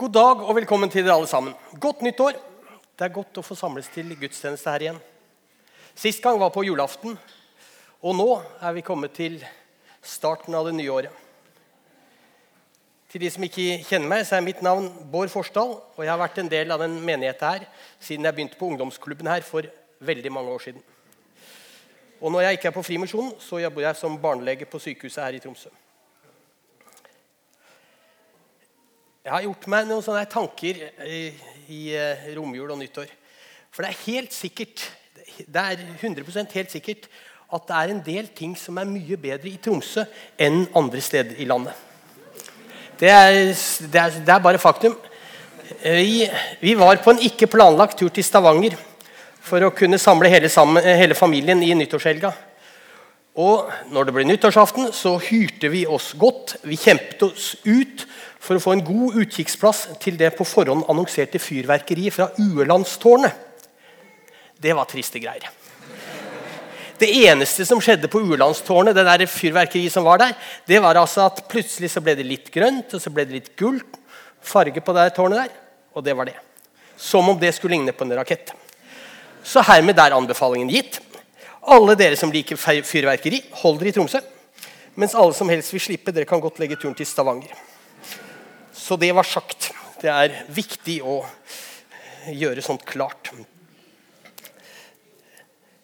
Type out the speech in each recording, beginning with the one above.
God dag og velkommen til dere alle sammen. Godt nytt år. Det er godt å få samles til gudstjeneste her igjen. Sist gang var på julaften, og nå er vi kommet til starten av det nye året. Til de som ikke kjenner meg, så er mitt navn Bård Forsdal. Og jeg har vært en del av den menigheten her siden jeg begynte på ungdomsklubben her for veldig mange år siden. Og når jeg ikke er på Frimisjonen, så jobber jeg som barnelege på sykehuset her i Tromsø. Jeg har gjort meg noen sånne tanker i, i eh, romjul og nyttår. For det er helt sikkert det er 100% helt sikkert at det er en del ting som er mye bedre i Tromsø enn andre steder i landet. Det er, det er, det er bare faktum. Vi, vi, var på en ikke planlagt tur til Stavanger for å kunne samle hele, sammen, hele familien i nyttårshelga. Og når det ble nyttårsaften, så hyrte vi oss godt. Vi kjempet oss ut for å få en god utkikksplass til det på forhånd annonserte fyrverkeriet fra Uelandstårnet. Det var triste greier. Det eneste som skjedde på Uelandstårnet, det der fyrverkeriet som var der, det var altså at plutselig så ble det litt grønt og så ble det litt gult farge på det tårnet der. Og det var det. Som om det skulle ligne på en rakett. Så hermed er anbefalingen gitt. Alle dere som liker fyrverkeri, hold dere i Tromsø. Mens alle som helst vil slippe, dere kan godt legge turen til Stavanger. Så det var sagt. Det er viktig å gjøre sånt klart.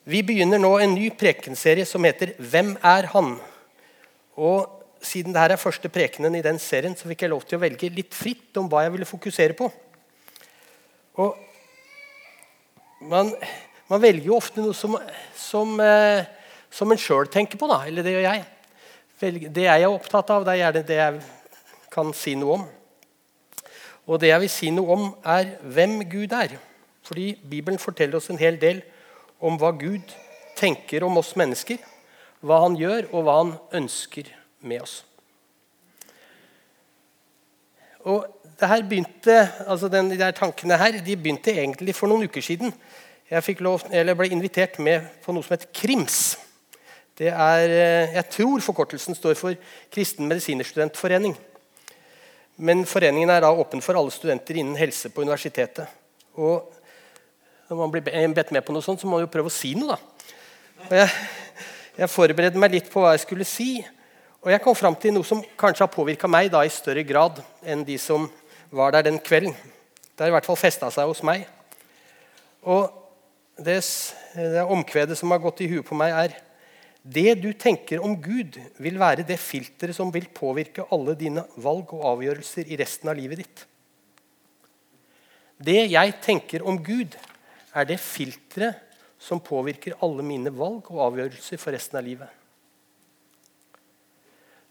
Vi begynner nå en ny prekenserie som heter 'Hvem er han?' Og Siden dette er første prekenen i den serien, så fikk jeg lov til å velge litt fritt om hva jeg ville fokusere på. Og man, man velger jo ofte noe som, som, eh, som en sjøl tenker på. Da, eller det gjør jeg. Det jeg er opptatt av, det er gjerne det jeg kan si noe om. Og det jeg vil si noe om, er hvem Gud er. Fordi Bibelen forteller oss en hel del om hva Gud tenker om oss mennesker, hva han gjør, og hva han ønsker med oss. Og det her begynte, altså den, de der tankene her de begynte egentlig for noen uker siden. Jeg lov, ble invitert med på noe som heter KRIMS. Det er, eh, jeg tror forkortelsen står for Kristen medisinerstudentforening. Men foreningen er da åpen for alle studenter innen helse på universitetet. Og når man blir bedt med på noe sånt, så må man jo prøve å si noe. da. Jeg, jeg forberedte meg litt på hva jeg skulle si. Og jeg kom fram til noe som kanskje har påvirka meg da, i større grad enn de som var der den kvelden. Det har i hvert fall festa seg hos meg. Og det, det omkvedet som har gått i huet på meg, er det du tenker om Gud, vil være det filteret som vil påvirke alle dine valg og avgjørelser i resten av livet ditt. Det jeg tenker om Gud, er det filteret som påvirker alle mine valg og avgjørelser for resten av livet.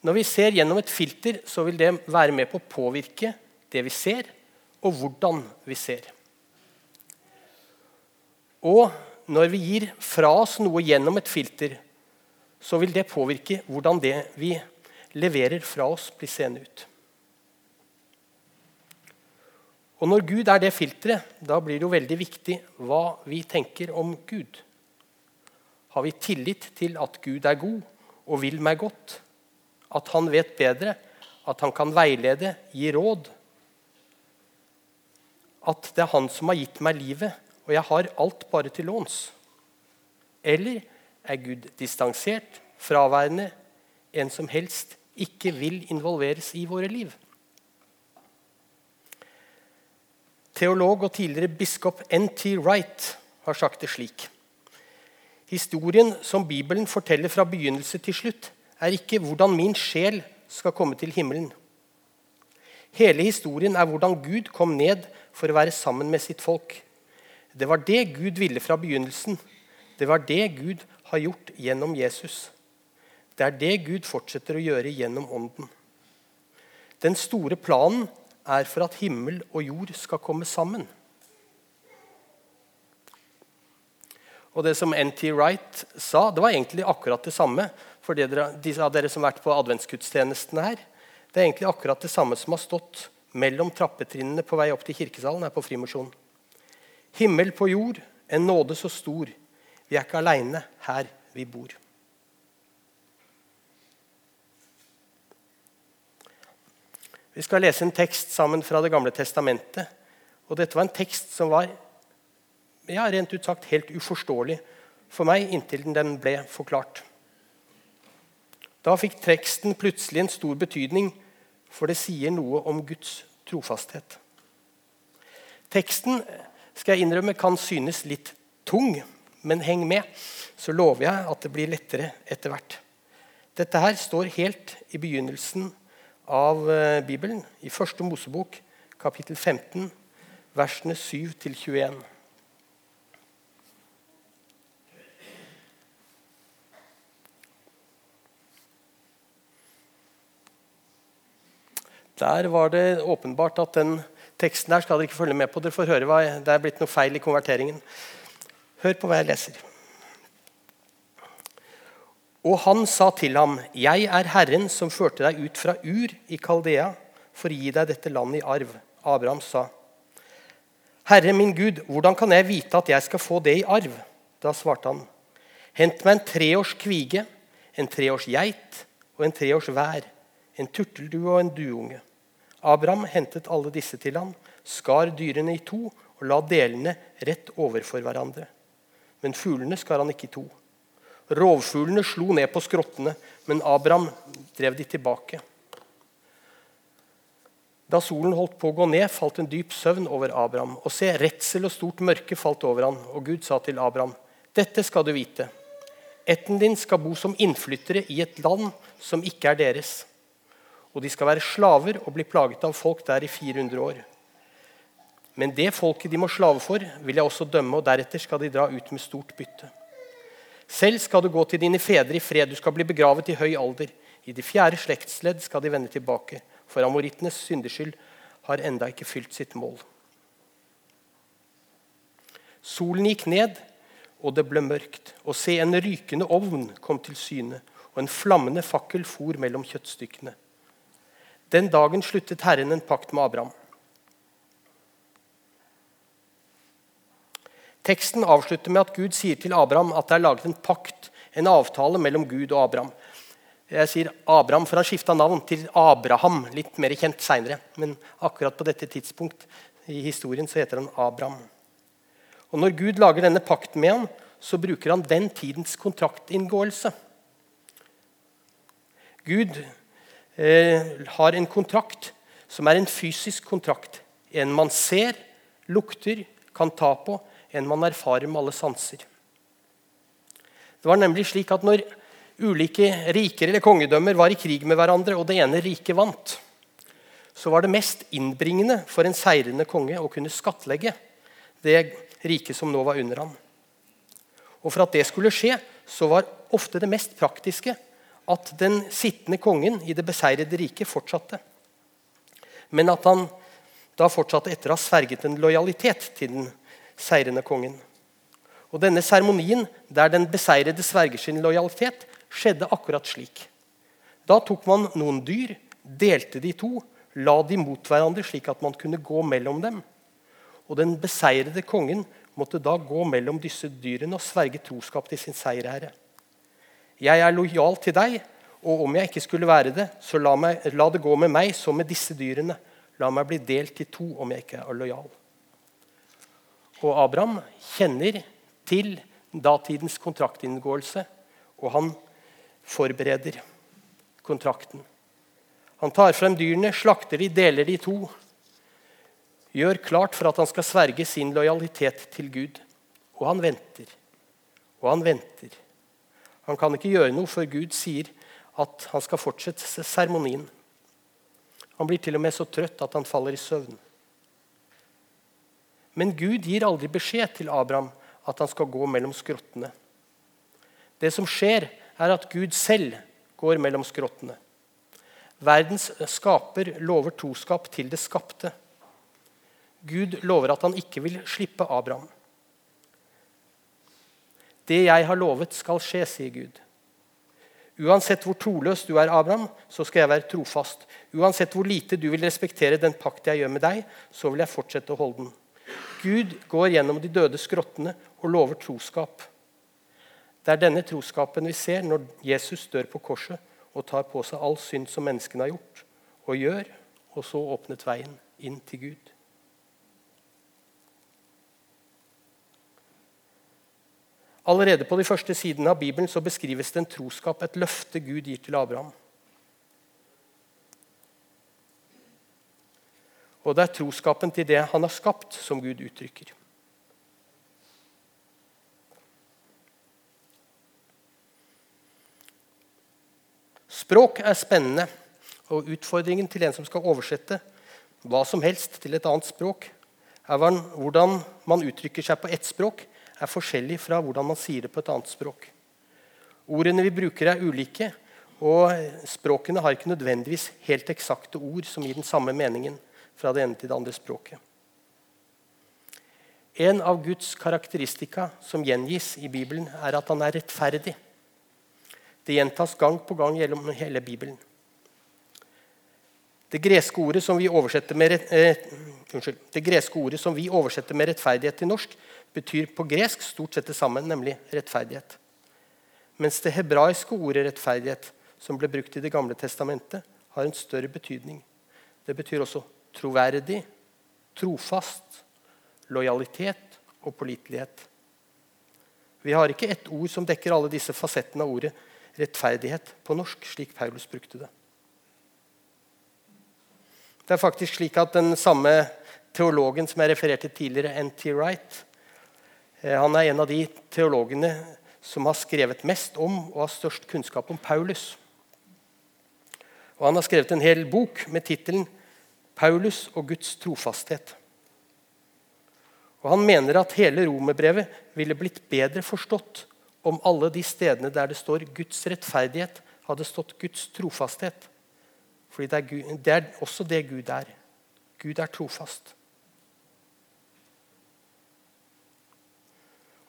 Når vi ser gjennom et filter, så vil det være med på å påvirke det vi ser, og hvordan vi ser. Og når vi gir fra oss noe gjennom et filter, så vil det påvirke hvordan det vi leverer fra oss, blir seende ut. Og Når Gud er det filteret, da blir det jo veldig viktig hva vi tenker om Gud. Har vi tillit til at Gud er god og vil meg godt? At han vet bedre? At han kan veilede, gi råd? At det er han som har gitt meg livet, og jeg har alt bare til låns? Eller er Gud distansert, fraværende, en som helst ikke vil involveres i våre liv? Teolog og tidligere biskop N.T. Wright har sagt det slik. Historien som Bibelen forteller fra begynnelse til slutt, er ikke hvordan min sjel skal komme til himmelen. Hele historien er hvordan Gud kom ned for å være sammen med sitt folk. Det var det Gud ville fra begynnelsen. Det var det Gud har gjort gjennom Jesus. Det er det Gud fortsetter å gjøre gjennom Ånden. Den store planen er for at himmel og jord skal komme sammen. Og det som N.T. Wright sa, det var egentlig akkurat det samme. For de av dere som har vært på adventsgudstjenestene her, det er egentlig akkurat det samme som har stått mellom trappetrinnene på vei opp til kirkesalen her på Frimosjonen. Himmel på jord, en nåde så stor. Vi er ikke aleine her vi bor. Vi skal lese en tekst sammen fra Det gamle testamentet. Og dette var en tekst som var ja, rent ut sagt helt uforståelig for meg inntil den ble forklart. Da fikk teksten plutselig en stor betydning, for det sier noe om Guds trofasthet. Teksten skal jeg innrømme kan synes litt tung, men heng med, så lover jeg at det blir lettere etter hvert. Dette her står helt i begynnelsen av eh, Bibelen, i første Mosebok, kapittel 15, versene 7-21. Der var det åpenbart at den teksten der skal dere ikke følge med på. Dere får høre hva Det er blitt noe feil i konverteringen. Hør på hva jeg leser. Og han sa til ham, 'Jeg er Herren som førte deg ut fra Ur i Kaldea for å gi deg dette landet i arv.' Abraham sa, 'Herre min Gud, hvordan kan jeg vite at jeg skal få det i arv?' Da svarte han, 'Hent meg en treårs kvige, en treårs geit og en treårs vær, en turteldue og en duunge.' Abraham hentet alle disse til ham, skar dyrene i to og la delene rett overfor hverandre. Men fuglene skar han ikke i to. Rovfuglene slo ned på skrottene, men Abraham drev de tilbake. Da solen holdt på å gå ned, falt en dyp søvn over Abraham. Og se, redsel og stort mørke falt over ham, og Gud sa til Abraham.: Dette skal du vite. Etten din skal bo som innflyttere i et land som ikke er deres og de skal være slaver og bli plaget av folk der i 400 år. Men det folket de må slave for, vil jeg også dømme, og deretter skal de dra ut med stort bytte. Selv skal du gå til dine fedre i fred, du skal bli begravet i høy alder. I det fjerde slektsledd skal de vende tilbake, for amorittenes syndeskyld har enda ikke fylt sitt mål. Solen gikk ned, og det ble mørkt. Og se, en rykende ovn kom til syne, og en flammende fakkel for mellom kjøttstykkene. Den dagen sluttet Herren en pakt med Abraham. Teksten avslutter med at Gud sier til Abraham at det er laget en pakt, en avtale mellom Gud og Abraham. Jeg sier Abraham, for han skifta navn til Abraham, litt mer kjent seinere. Men akkurat på dette tidspunkt i historien så heter han Abraham. Og Når Gud lager denne pakten med ham, så bruker han den tidens kontraktinngåelse. Gud har en kontrakt som er en fysisk kontrakt. En man ser, lukter, kan ta på, en man erfarer med alle sanser. Det var nemlig slik at Når ulike riker eller kongedømmer var i krig med hverandre, og det ene riket vant, så var det mest innbringende for en seirende konge å kunne skattlegge det riket som nå var under ham. Og For at det skulle skje, så var ofte det mest praktiske at den sittende kongen i det beseirede riket fortsatte. Men at han da fortsatte etter å ha sverget en lojalitet til den seirende kongen. Og Denne seremonien der den beseirede sverger sin lojalitet, skjedde akkurat slik. Da tok man noen dyr, delte de to, la de mot hverandre slik at man kunne gå mellom dem. Og den beseirede kongen måtte da gå mellom disse dyrene og sverge troskap til sin seierherre. Jeg er lojal til deg, og om jeg ikke skulle være det, så la, meg, la, det gå med meg som med disse dyrene. La meg bli delt i to om jeg ikke er lojal. Og Abraham kjenner til datidens kontraktinngåelse, og han forbereder kontrakten. Han tar frem dyrene, slakter de, deler de i to. Gjør klart for at han skal sverge sin lojalitet til Gud. Og han venter. Og han venter. Han kan ikke gjøre noe før Gud sier at han skal fortsette seremonien. Han blir til og med så trøtt at han faller i søvn. Men Gud gir aldri beskjed til Abraham at han skal gå mellom skrottene. Det som skjer, er at Gud selv går mellom skrottene. Verdens skaper lover troskap til det skapte. Gud lover at han ikke vil slippe Abraham. Det jeg har lovet, skal skje, sier Gud. Uansett hvor troløs du er, Abraham, så skal jeg være trofast. Uansett hvor lite du vil respektere den pakt jeg gjør med deg, så vil jeg fortsette å holde den. Gud går gjennom de døde skrottene og lover troskap. Det er denne troskapen vi ser når Jesus dør på korset og tar på seg all synd som menneskene har gjort, og gjør og så åpnet veien inn til Gud. Allerede på de første sidene av Bibelen så beskrives det en troskap, et løfte Gud gir til Abraham. Og det er troskapen til det han har skapt, som Gud uttrykker. Språk er spennende, og utfordringen til en som skal oversette hva som helst til et annet språk, er hvordan man uttrykker seg på ett språk, er forskjellig fra hvordan man sier det på et annet språk. Ordene vi bruker, er ulike, og språkene har ikke nødvendigvis helt eksakte ord som gir den samme meningen fra det ene til det andre språket. En av Guds karakteristika som gjengis i Bibelen, er at han er rettferdig. Det gjentas gang på gang gjennom hele Bibelen. Det greske ordet som vi oversetter med, eh, unnskyld, det greske ordet som vi oversetter med rettferdighet til norsk, betyr på gresk stort sett det samme, nemlig rettferdighet. Mens det hebraiske ordet rettferdighet, som ble brukt i Det gamle testamentet, har en større betydning. Det betyr også troverdig, trofast, lojalitet og pålitelighet. Vi har ikke ett ord som dekker alle disse fasettene av ordet rettferdighet på norsk, slik Paulus brukte det. Det er faktisk slik at Den samme teologen som jeg refererte tidligere, N.T. Wright, han er en av de teologene som har skrevet mest om og har størst kunnskap om Paulus. Og Han har skrevet en hel bok med tittelen 'Paulus og Guds trofasthet'. Og Han mener at hele romerbrevet ville blitt bedre forstått om alle de stedene der det står Guds rettferdighet, hadde stått Guds trofasthet. Fordi det er, Gud, det er også det Gud er. Gud er trofast.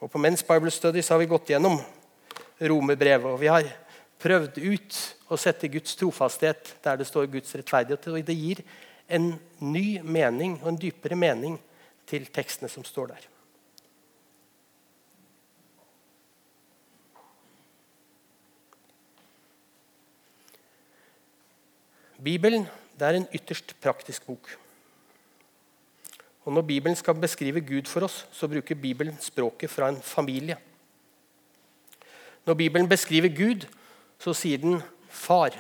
Og På Men's Bible Studies har vi gått gjennom romerbrevet. Og vi har prøvd ut å sette Guds trofasthet der det står Guds rettferdighet. Og det gir en ny mening og en dypere mening til tekstene som står der. Bibelen er en ytterst praktisk bok. Og Når Bibelen skal beskrive Gud for oss, så bruker Bibelen språket fra en familie. Når Bibelen beskriver Gud, så sier den 'far'.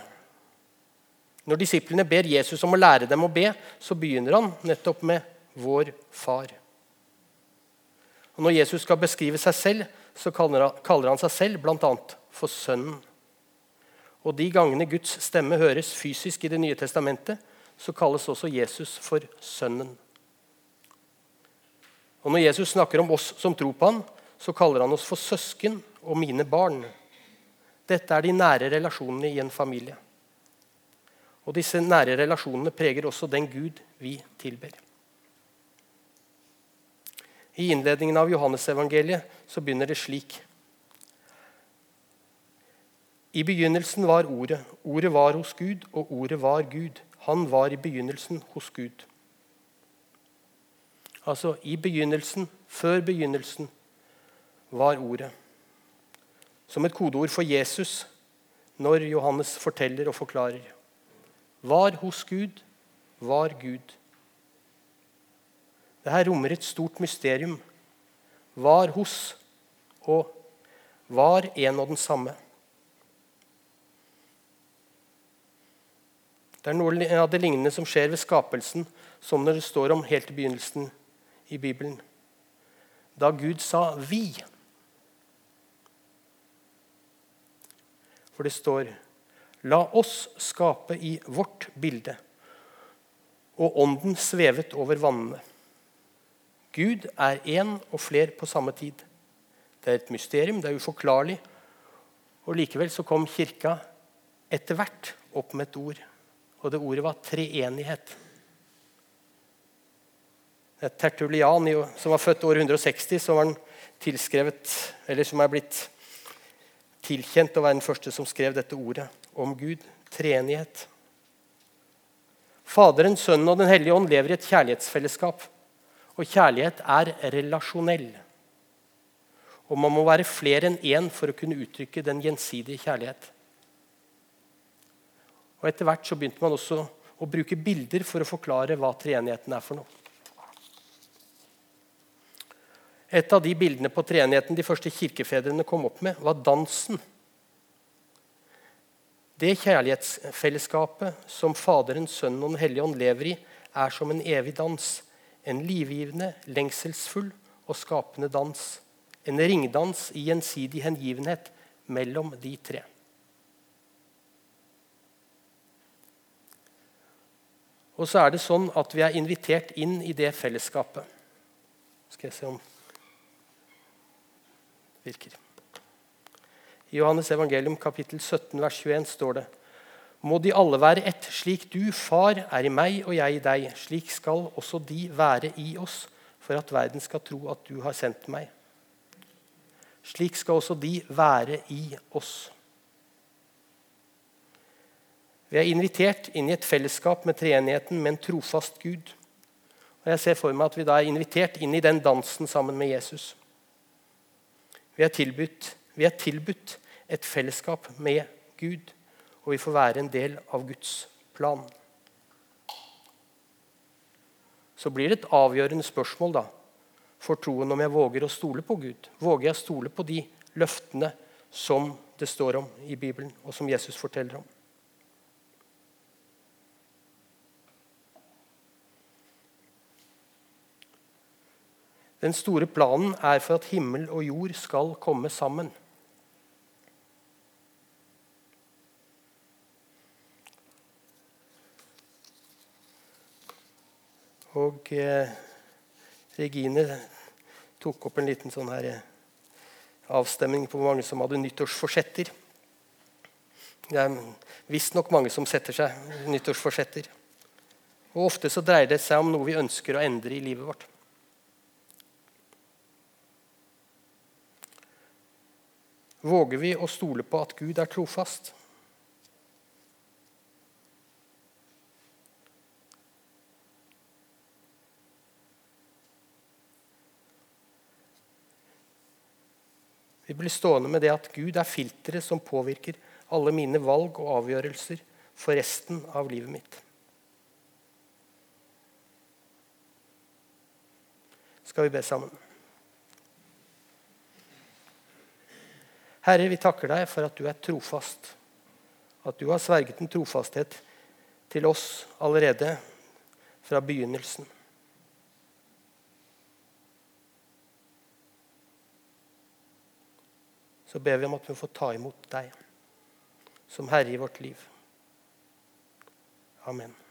Når disiplene ber Jesus om å lære dem å be, så begynner han nettopp med 'vår far'. Og Når Jesus skal beskrive seg selv, så kaller han seg selv bl.a. for Sønnen. Og De gangene Guds stemme høres fysisk i Det nye testamentet, så kalles også Jesus for Sønnen. Og Når Jesus snakker om oss som tror på han, så kaller han oss for søsken og mine barn. Dette er de nære relasjonene i en familie. Og Disse nære relasjonene preger også den Gud vi tilber. I innledningen av Johannesevangeliet så begynner det slik. I begynnelsen var Ordet. Ordet var hos Gud, og Ordet var Gud. Han var i begynnelsen hos Gud. Altså i begynnelsen, før begynnelsen, var Ordet. Som et kodeord for Jesus når Johannes forteller og forklarer. Var hos Gud, var Gud. Dette rommer et stort mysterium. Var hos og var en og den samme. Det er noe av det lignende som skjer ved skapelsen, som når det står om helt i begynnelsen i Bibelen. Da Gud sa 'vi'. For det står 'La oss skape i vårt bilde'. Og ånden svevet over vannene. Gud er én og fler på samme tid. Det er et mysterium, det er uforklarlig. Og Likevel så kom kirka etter hvert opp med et ord. Og det ordet var treenighet. Tertulian, som var født år 160, som, som er blitt tilkjent å være den første som skrev dette ordet om Gud. Treenighet. Faderen, Sønnen og Den hellige ånd lever i et kjærlighetsfellesskap. Og kjærlighet er relasjonell. Og man må være flere enn én for å kunne uttrykke den gjensidige kjærlighet. Og Etter hvert så begynte man også å bruke bilder for å forklare hva treenigheten er for noe. Et av de bildene på treenigheten de første kirkefedrene kom opp med, var dansen. Det kjærlighetsfellesskapet som Faderen, Sønnen og Den hellige ånd lever i, er som en evig dans. En livgivende, lengselsfull og skapende dans. En ringdans i gjensidig hengivenhet mellom de tre. Og så er det sånn at vi er invitert inn i det fellesskapet. Skal jeg se om virker. I Johannes evangelium kapittel 17 vers 21 står det må de alle være ett, slik du, far, er i meg og jeg i deg. Slik skal også de være i oss, for at verden skal tro at du har sendt meg. Slik skal også de være i oss. Vi er invitert inn i et fellesskap med treenigheten med en trofast Gud. Og jeg ser for meg at vi da er invitert inn i den dansen sammen med Jesus. Vi er tilbudt, vi er tilbudt et fellesskap med Gud, og vi får være en del av Guds plan. Så blir det et avgjørende spørsmål da, for troen om jeg våger å stole på Gud. Våger jeg å stole på de løftene som det står om i Bibelen, og som Jesus forteller om? Den store planen er for at himmel og jord skal komme sammen. Og eh, Regine tok opp en liten sånn her eh, avstemning på hvor mange som hadde nyttårsforsetter. Det er visstnok mange som setter seg nyttårsforsetter. Og Ofte så dreier det seg om noe vi ønsker å endre i livet vårt. Våger vi å stole på at Gud er trofast? Vi blir stående med det at Gud er filteret som påvirker alle mine valg og avgjørelser for resten av livet mitt. Skal vi be sammen? Herre, vi takker deg for at du er trofast. At du har sverget en trofasthet til oss allerede fra begynnelsen. Så ber vi om at vi får ta imot deg som Herre i vårt liv. Amen.